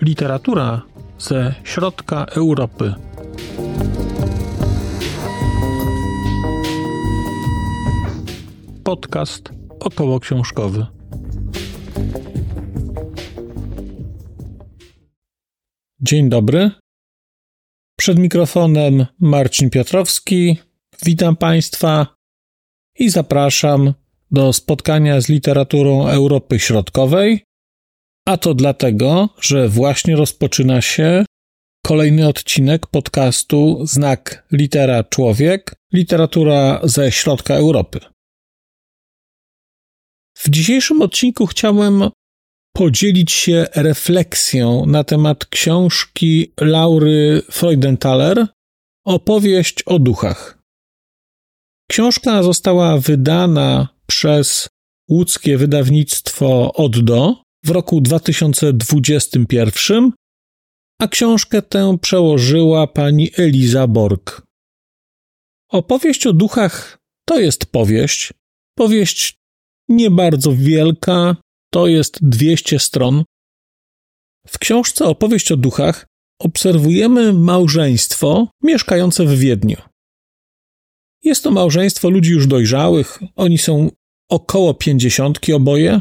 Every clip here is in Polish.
Literatura ze środka Europy. Podcast około książkowy. Dzień dobry. Przed mikrofonem Marcin Piotrowski. Witam Państwa i zapraszam do spotkania z literaturą Europy Środkowej. A to dlatego, że właśnie rozpoczyna się kolejny odcinek podcastu Znak Litera Człowiek literatura ze środka Europy. W dzisiejszym odcinku chciałem podzielić się refleksją na temat książki Laury Freudenthaler Opowieść o duchach. Książka została wydana przez łódzkie wydawnictwo Oddo w roku 2021, a książkę tę przełożyła pani Eliza Borg. Opowieść o duchach to jest powieść, powieść nie bardzo wielka, to jest 200 stron. W książce Opowieść o duchach obserwujemy małżeństwo mieszkające w Wiedniu. Jest to małżeństwo ludzi już dojrzałych, oni są około pięćdziesiątki oboje.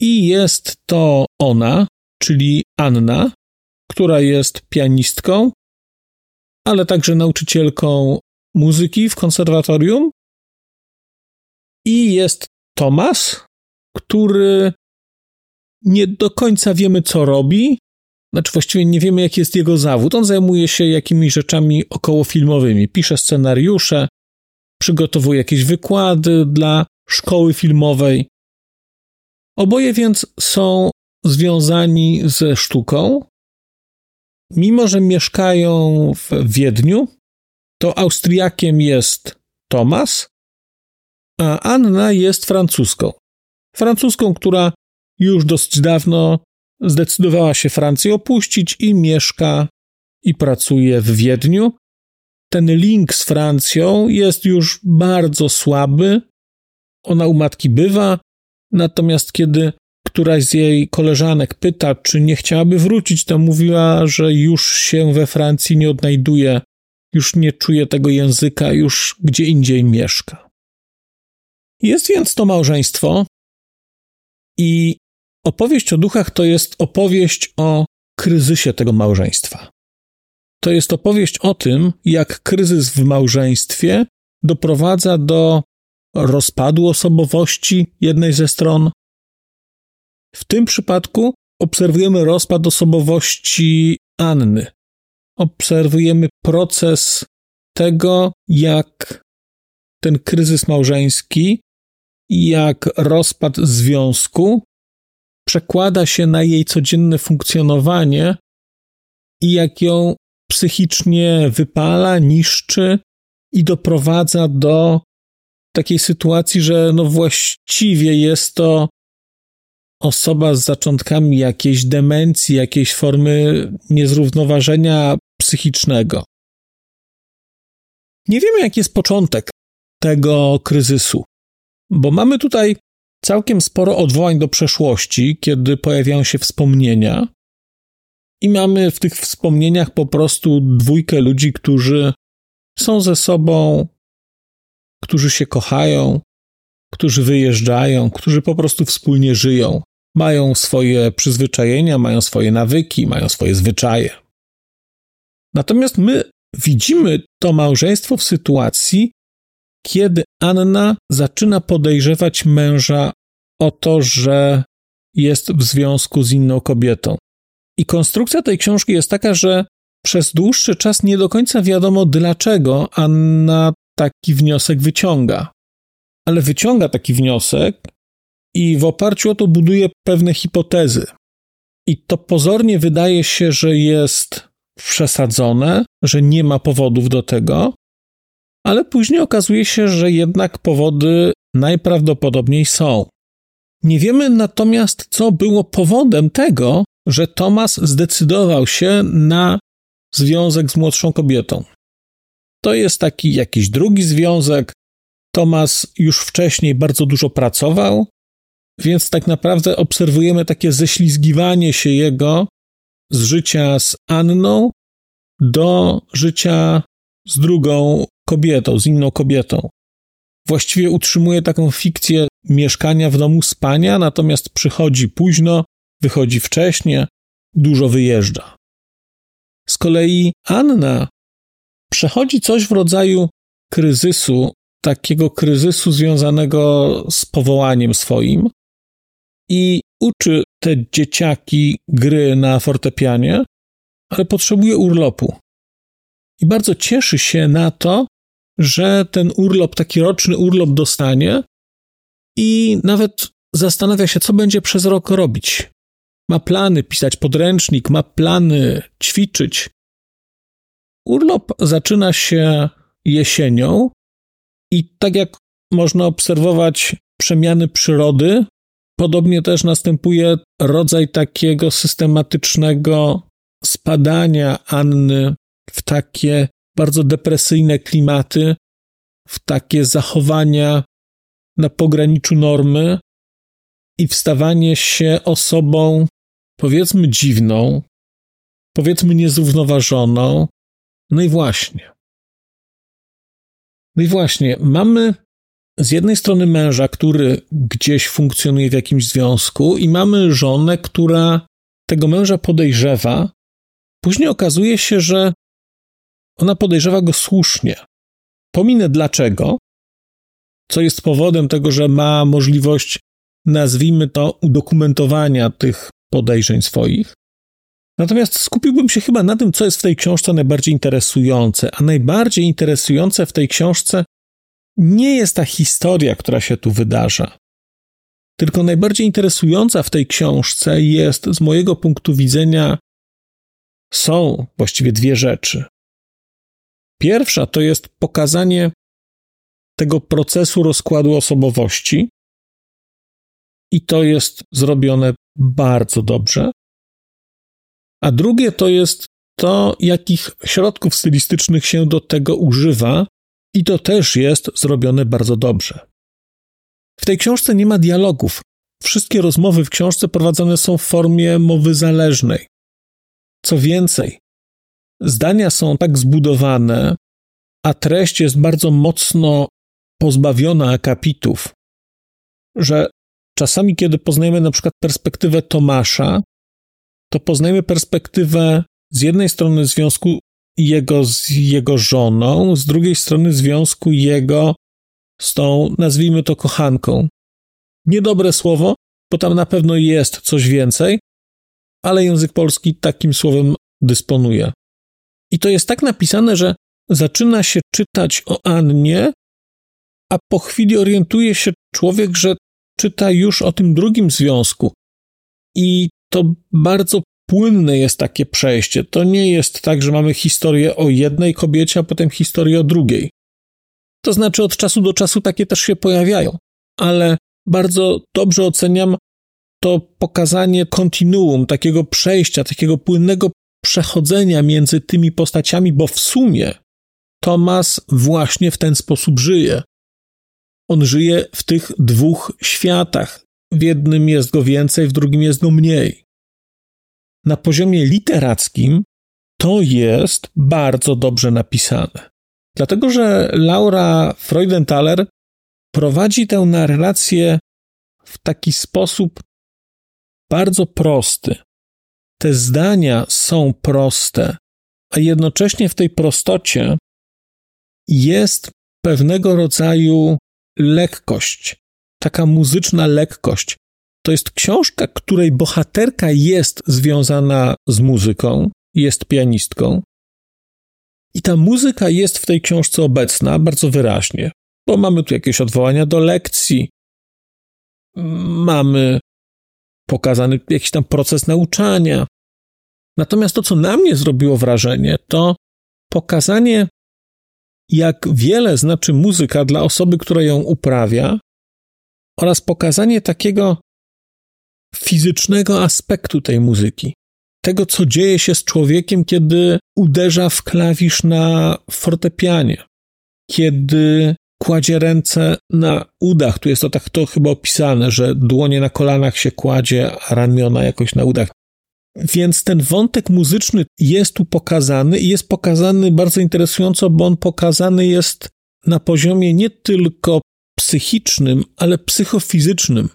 I jest to ona, czyli Anna, która jest pianistką, ale także nauczycielką muzyki w konserwatorium. I jest Tomas, który nie do końca wiemy, co robi. Znaczy, właściwie nie wiemy, jaki jest jego zawód. On zajmuje się jakimiś rzeczami okołofilmowymi. Pisze scenariusze, przygotowuje jakieś wykłady dla szkoły filmowej. Oboje więc są związani ze sztuką. Mimo, że mieszkają w Wiedniu, to Austriakiem jest Tomas, a Anna jest francuską. Francuską, która już dosyć dawno zdecydowała się Francję opuścić i mieszka i pracuje w Wiedniu. Ten link z Francją jest już bardzo słaby. Ona u matki bywa, natomiast kiedy któraś z jej koleżanek pyta, czy nie chciałaby wrócić, to mówiła, że już się we Francji nie odnajduje, już nie czuje tego języka, już gdzie indziej mieszka. Jest więc to małżeństwo i opowieść o duchach to jest opowieść o kryzysie tego małżeństwa. To jest opowieść o tym, jak kryzys w małżeństwie doprowadza do rozpadu osobowości jednej ze stron. W tym przypadku obserwujemy rozpad osobowości Anny. Obserwujemy proces tego, jak ten kryzys małżeński jak rozpad związku przekłada się na jej codzienne funkcjonowanie i jak ją psychicznie wypala, niszczy i doprowadza do takiej sytuacji, że no właściwie jest to osoba z zaczątkami jakiejś demencji, jakiejś formy niezrównoważenia psychicznego. Nie wiemy, jaki jest początek tego kryzysu. Bo mamy tutaj całkiem sporo odwołań do przeszłości, kiedy pojawiają się wspomnienia. I mamy w tych wspomnieniach po prostu dwójkę ludzi, którzy są ze sobą, którzy się kochają, którzy wyjeżdżają, którzy po prostu wspólnie żyją. Mają swoje przyzwyczajenia, mają swoje nawyki, mają swoje zwyczaje. Natomiast my widzimy to małżeństwo w sytuacji, kiedy Anna zaczyna podejrzewać męża o to, że jest w związku z inną kobietą. I konstrukcja tej książki jest taka, że przez dłuższy czas nie do końca wiadomo, dlaczego Anna taki wniosek wyciąga. Ale wyciąga taki wniosek i w oparciu o to buduje pewne hipotezy. I to pozornie wydaje się, że jest przesadzone, że nie ma powodów do tego, ale później okazuje się, że jednak powody najprawdopodobniej są. Nie wiemy natomiast, co było powodem tego, że Tomas zdecydował się na związek z młodszą kobietą. to jest taki jakiś drugi związek. Tomas już wcześniej bardzo dużo pracował, więc tak naprawdę obserwujemy takie ześlizgiwanie się jego z życia z Anną do życia z drugą kobietą, z inną kobietą. Właściwie utrzymuje taką fikcję mieszkania w domu spania, natomiast przychodzi późno, wychodzi wcześnie, dużo wyjeżdża. Z kolei Anna przechodzi coś w rodzaju kryzysu, takiego kryzysu związanego z powołaniem swoim i uczy te dzieciaki gry na fortepianie, ale potrzebuje urlopu. I bardzo cieszy się na to, że ten urlop, taki roczny urlop dostanie i nawet zastanawia się, co będzie przez rok robić. Ma plany pisać podręcznik, ma plany ćwiczyć. Urlop zaczyna się jesienią i tak jak można obserwować przemiany przyrody, podobnie też następuje rodzaj takiego systematycznego spadania Anny w takie bardzo depresyjne klimaty, w takie zachowania na pograniczu normy i wstawanie się osobą, powiedzmy, dziwną, powiedzmy, niezrównoważoną. No i właśnie. No i właśnie, mamy z jednej strony męża, który gdzieś funkcjonuje w jakimś związku, i mamy żonę, która tego męża podejrzewa. Później okazuje się, że ona podejrzewa go słusznie. Pominę dlaczego, co jest powodem tego, że ma możliwość, nazwijmy to, udokumentowania tych podejrzeń swoich. Natomiast skupiłbym się chyba na tym, co jest w tej książce najbardziej interesujące. A najbardziej interesujące w tej książce nie jest ta historia, która się tu wydarza. Tylko najbardziej interesująca w tej książce jest, z mojego punktu widzenia, są właściwie dwie rzeczy. Pierwsza to jest pokazanie tego procesu rozkładu osobowości, i to jest zrobione bardzo dobrze. A drugie to jest to, jakich środków stylistycznych się do tego używa, i to też jest zrobione bardzo dobrze. W tej książce nie ma dialogów. Wszystkie rozmowy w książce prowadzone są w formie mowy zależnej. Co więcej, zdania są tak zbudowane, a treść jest bardzo mocno pozbawiona akapitów, że czasami, kiedy poznajemy na przykład perspektywę Tomasza, to poznajemy perspektywę z jednej strony związku jego z jego żoną, z drugiej strony związku jego z tą, nazwijmy to, kochanką. Niedobre słowo, bo tam na pewno jest coś więcej, ale język polski takim słowem dysponuje. I to jest tak napisane, że zaczyna się czytać o Annie, a po chwili orientuje się człowiek, że czyta już o tym drugim związku. I to bardzo płynne jest takie przejście. To nie jest tak, że mamy historię o jednej kobiecie, a potem historię o drugiej. To znaczy, od czasu do czasu takie też się pojawiają, ale bardzo dobrze oceniam to pokazanie kontinuum, takiego przejścia, takiego płynnego przechodzenia między tymi postaciami, bo w sumie Tomas właśnie w ten sposób żyje. On żyje w tych dwóch światach. W jednym jest go więcej, w drugim jest go mniej. Na poziomie literackim to jest bardzo dobrze napisane. Dlatego, że Laura Freudenthaler prowadzi tę narrację w taki sposób bardzo prosty. Te zdania są proste, a jednocześnie w tej prostocie jest pewnego rodzaju lekkość, taka muzyczna lekkość. To jest książka, której bohaterka jest związana z muzyką, jest pianistką. I ta muzyka jest w tej książce obecna bardzo wyraźnie, bo mamy tu jakieś odwołania do lekcji, mamy pokazany jakiś tam proces nauczania. Natomiast to, co na mnie zrobiło wrażenie, to pokazanie jak wiele znaczy muzyka dla osoby, która ją uprawia, oraz pokazanie takiego fizycznego aspektu tej muzyki. tego, co dzieje się z człowiekiem, kiedy uderza w klawisz na fortepianie, kiedy kładzie ręce na udach. Tu jest to tak to chyba opisane, że dłonie na kolanach się kładzie, a ramiona jakoś na udach. Więc ten wątek muzyczny jest tu pokazany i jest pokazany bardzo interesująco, bo on pokazany jest na poziomie nie tylko psychicznym, ale psychofizycznym.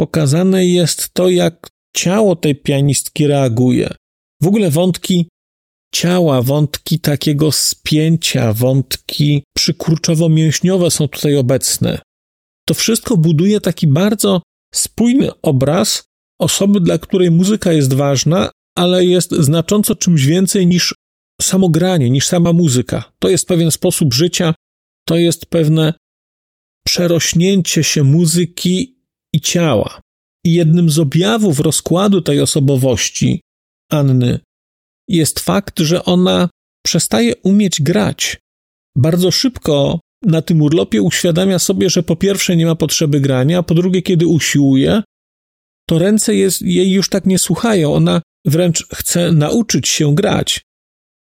Pokazane jest to, jak ciało tej pianistki reaguje. W ogóle wątki ciała, wątki takiego spięcia, wątki przykurczowo-mięśniowe są tutaj obecne. To wszystko buduje taki bardzo spójny obraz osoby, dla której muzyka jest ważna, ale jest znacząco czymś więcej niż samo granie, niż sama muzyka. To jest pewien sposób życia, to jest pewne przerośnięcie się muzyki i ciała. I jednym z objawów rozkładu tej osobowości Anny jest fakt, że ona przestaje umieć grać. Bardzo szybko na tym urlopie uświadamia sobie, że po pierwsze nie ma potrzeby grania, a po drugie, kiedy usiłuje, to ręce jest, jej już tak nie słuchają. Ona wręcz chce nauczyć się grać.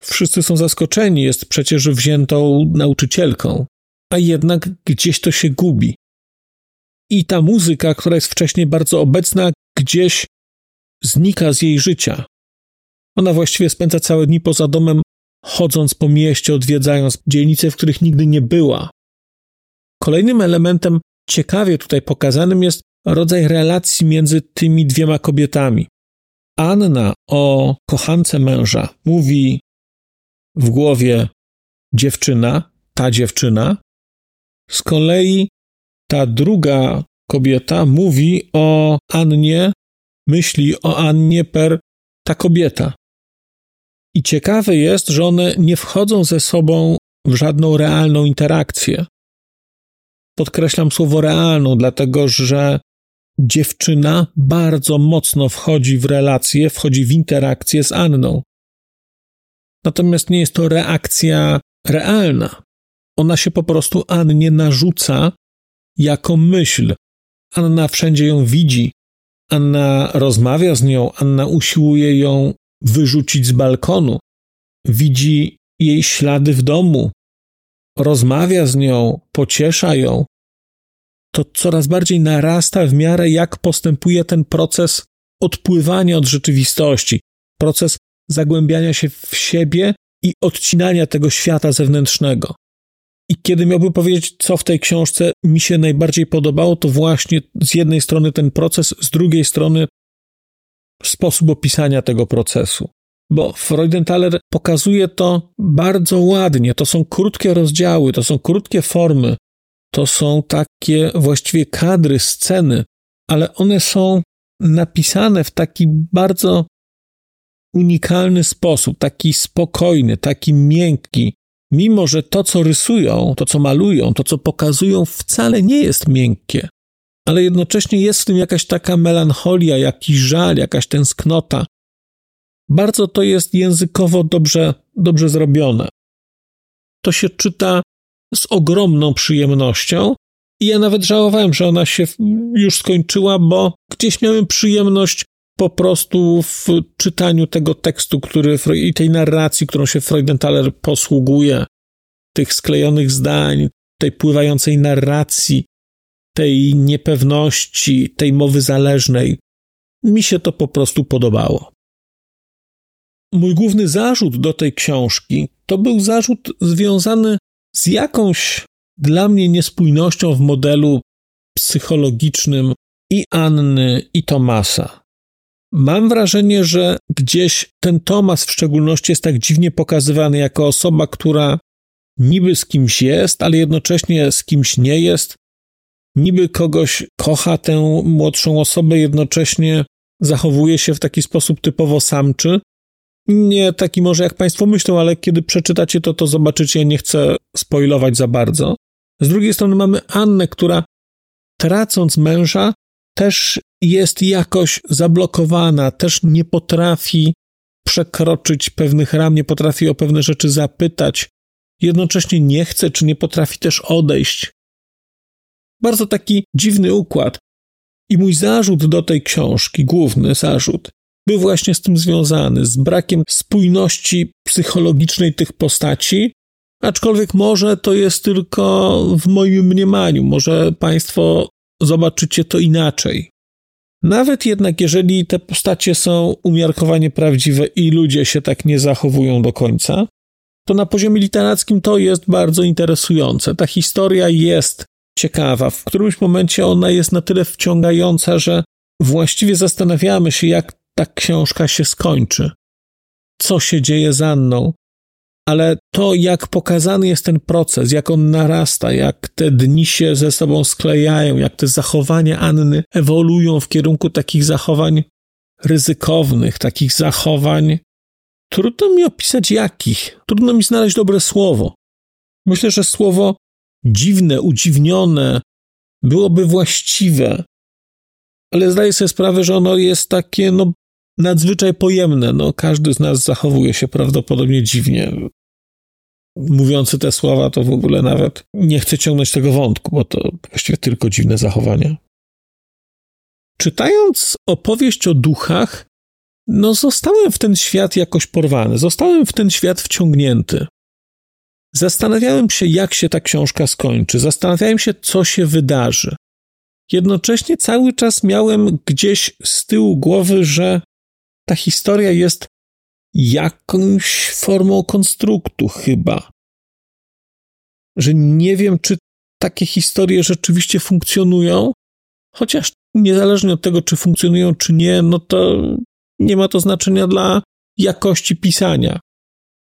Wszyscy są zaskoczeni, jest przecież wziętą nauczycielką, a jednak gdzieś to się gubi. I ta muzyka, która jest wcześniej bardzo obecna, gdzieś znika z jej życia. Ona właściwie spędza całe dni poza domem, chodząc po mieście, odwiedzając dzielnice, w których nigdy nie była. Kolejnym elementem ciekawie tutaj pokazanym jest rodzaj relacji między tymi dwiema kobietami. Anna o kochance męża mówi w głowie dziewczyna, ta dziewczyna. Z kolei ta druga kobieta mówi o Annie, myśli o Annie per ta kobieta. I ciekawe jest, że one nie wchodzą ze sobą w żadną realną interakcję. Podkreślam słowo realną, dlatego że dziewczyna bardzo mocno wchodzi w relację, wchodzi w interakcję z Anną. Natomiast nie jest to reakcja realna. Ona się po prostu Annie narzuca jako myśl. Anna wszędzie ją widzi. Anna rozmawia z nią, Anna usiłuje ją wyrzucić z balkonu. Widzi jej ślady w domu, rozmawia z nią, pociesza ją. To coraz bardziej narasta w miarę jak postępuje ten proces odpływania od rzeczywistości, proces zagłębiania się w siebie i odcinania tego świata zewnętrznego. I kiedy miałbym powiedzieć, co w tej książce mi się najbardziej podobało, to właśnie z jednej strony ten proces, z drugiej strony sposób opisania tego procesu. Bo Freudenthaler pokazuje to bardzo ładnie. To są krótkie rozdziały, to są krótkie formy, to są takie właściwie kadry, sceny, ale one są napisane w taki bardzo unikalny sposób, taki spokojny, taki miękki, mimo że to, co rysują, to, co malują, to, co pokazują, wcale nie jest miękkie, ale jednocześnie jest w tym jakaś taka melancholia, jakiś żal, jakaś tęsknota. Bardzo to jest językowo dobrze, dobrze zrobione. To się czyta z ogromną przyjemnością. I ja nawet żałowałem, że ona się już skończyła, bo gdzieś miałem przyjemność po prostu w czytaniu tego tekstu, który i tej narracji, którą się Freudenthaler posługuje, tych sklejonych zdań, tej pływającej narracji, tej niepewności, tej mowy zależnej. Mi się to po prostu podobało. Mój główny zarzut do tej książki to był zarzut związany z jakąś dla mnie niespójnością w modelu psychologicznym i Anny, i Tomasa. Mam wrażenie, że gdzieś ten Tomas w szczególności jest tak dziwnie pokazywany jako osoba, która niby z kimś jest, ale jednocześnie z kimś nie jest. Niby kogoś kocha tę młodszą osobę, jednocześnie zachowuje się w taki sposób typowo samczy. Nie taki może jak Państwo myślą, ale kiedy przeczytacie to, to zobaczycie, nie chcę spoilować za bardzo. Z drugiej strony mamy Annę, która tracąc męża, też jest jakoś zablokowana, też nie potrafi przekroczyć pewnych ram, nie potrafi o pewne rzeczy zapytać, jednocześnie nie chce, czy nie potrafi też odejść. Bardzo taki dziwny układ. I mój zarzut do tej książki, główny zarzut, był właśnie z tym związany, z brakiem spójności psychologicznej tych postaci, aczkolwiek może to jest tylko w moim mniemaniu, może Państwo zobaczycie to inaczej. Nawet jednak, jeżeli te postacie są umiarkowanie prawdziwe i ludzie się tak nie zachowują do końca, to na poziomie literackim to jest bardzo interesujące. Ta historia jest ciekawa. W którymś momencie ona jest na tyle wciągająca, że właściwie zastanawiamy się, jak ta książka się skończy. Co się dzieje z Anną? Ale to, jak pokazany jest ten proces, jak on narasta, jak te dni się ze sobą sklejają, jak te zachowania Anny ewoluują w kierunku takich zachowań ryzykownych, takich zachowań, trudno mi opisać jakich, trudno mi znaleźć dobre słowo. Myślę, że słowo dziwne, udziwnione byłoby właściwe, ale zdaję sobie sprawę, że ono jest takie, no, nadzwyczaj pojemne. No, każdy z nas zachowuje się prawdopodobnie dziwnie. Mówiący te słowa, to w ogóle nawet nie chcę ciągnąć tego wątku, bo to właściwie tylko dziwne zachowania. Czytając opowieść o duchach, no zostałem w ten świat jakoś porwany, zostałem w ten świat wciągnięty. Zastanawiałem się, jak się ta książka skończy, zastanawiałem się, co się wydarzy. Jednocześnie cały czas miałem gdzieś z tyłu głowy, że ta historia jest jakąś formą konstruktu, chyba. Że nie wiem, czy takie historie rzeczywiście funkcjonują, chociaż niezależnie od tego, czy funkcjonują, czy nie, no to nie ma to znaczenia dla jakości pisania.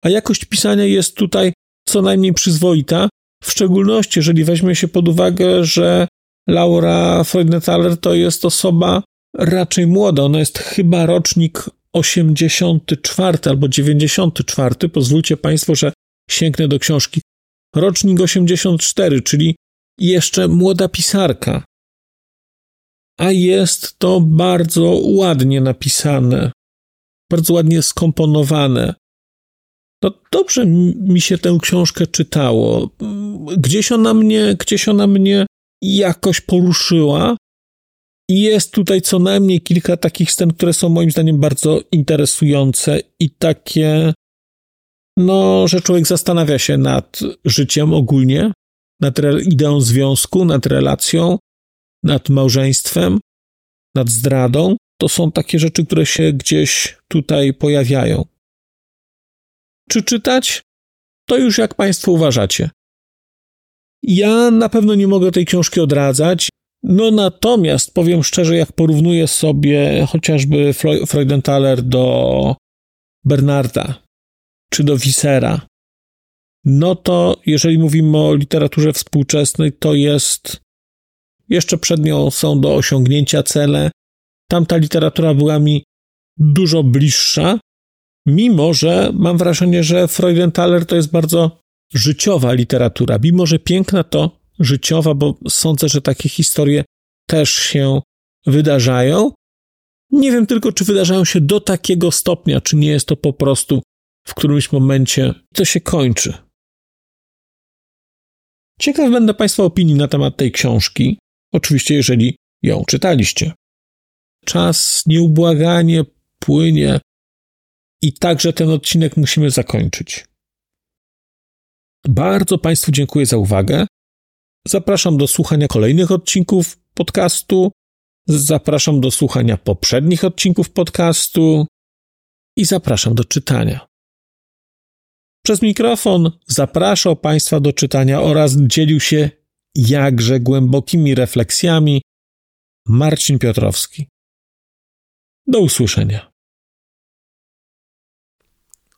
A jakość pisania jest tutaj co najmniej przyzwoita, w szczególności jeżeli weźmie się pod uwagę, że Laura Freudenthaler to jest osoba raczej młoda. Ona jest chyba rocznik 84 albo 94. Pozwólcie Państwo, że sięgnę do książki. Rocznik 84, czyli jeszcze młoda pisarka. A jest to bardzo ładnie napisane, bardzo ładnie skomponowane. No dobrze mi się tę książkę czytało. Gdzieś ona mnie, gdzieś ona mnie jakoś poruszyła. I jest tutaj co najmniej kilka takich scen, które są moim zdaniem bardzo interesujące i takie, no, że człowiek zastanawia się nad życiem ogólnie, nad ideą związku, nad relacją, nad małżeństwem, nad zdradą. To są takie rzeczy, które się gdzieś tutaj pojawiają. Czy czytać? To już jak Państwo uważacie. Ja na pewno nie mogę tej książki odradzać. No natomiast powiem szczerze, jak porównuję sobie chociażby Freudenthaler do Bernarda czy do Wisera, no to jeżeli mówimy o literaturze współczesnej, to jest jeszcze przed nią są do osiągnięcia cele. Tamta literatura była mi dużo bliższa, mimo że mam wrażenie, że Freudenthaler to jest bardzo życiowa literatura. Mimo, że piękna to życiowa, bo sądzę, że takie historie też się wydarzają. Nie wiem tylko, czy wydarzają się do takiego stopnia, czy nie jest to po prostu w którymś momencie to się kończy. Ciekaw będę Państwa opinii na temat tej książki, oczywiście jeżeli ją czytaliście. Czas nieubłaganie płynie i także ten odcinek musimy zakończyć. Bardzo Państwu dziękuję za uwagę. Zapraszam do słuchania kolejnych odcinków podcastu. Zapraszam do słuchania poprzednich odcinków podcastu i zapraszam do czytania. Przez mikrofon zapraszał Państwa do czytania oraz dzielił się jakże głębokimi refleksjami Marcin Piotrowski. Do usłyszenia.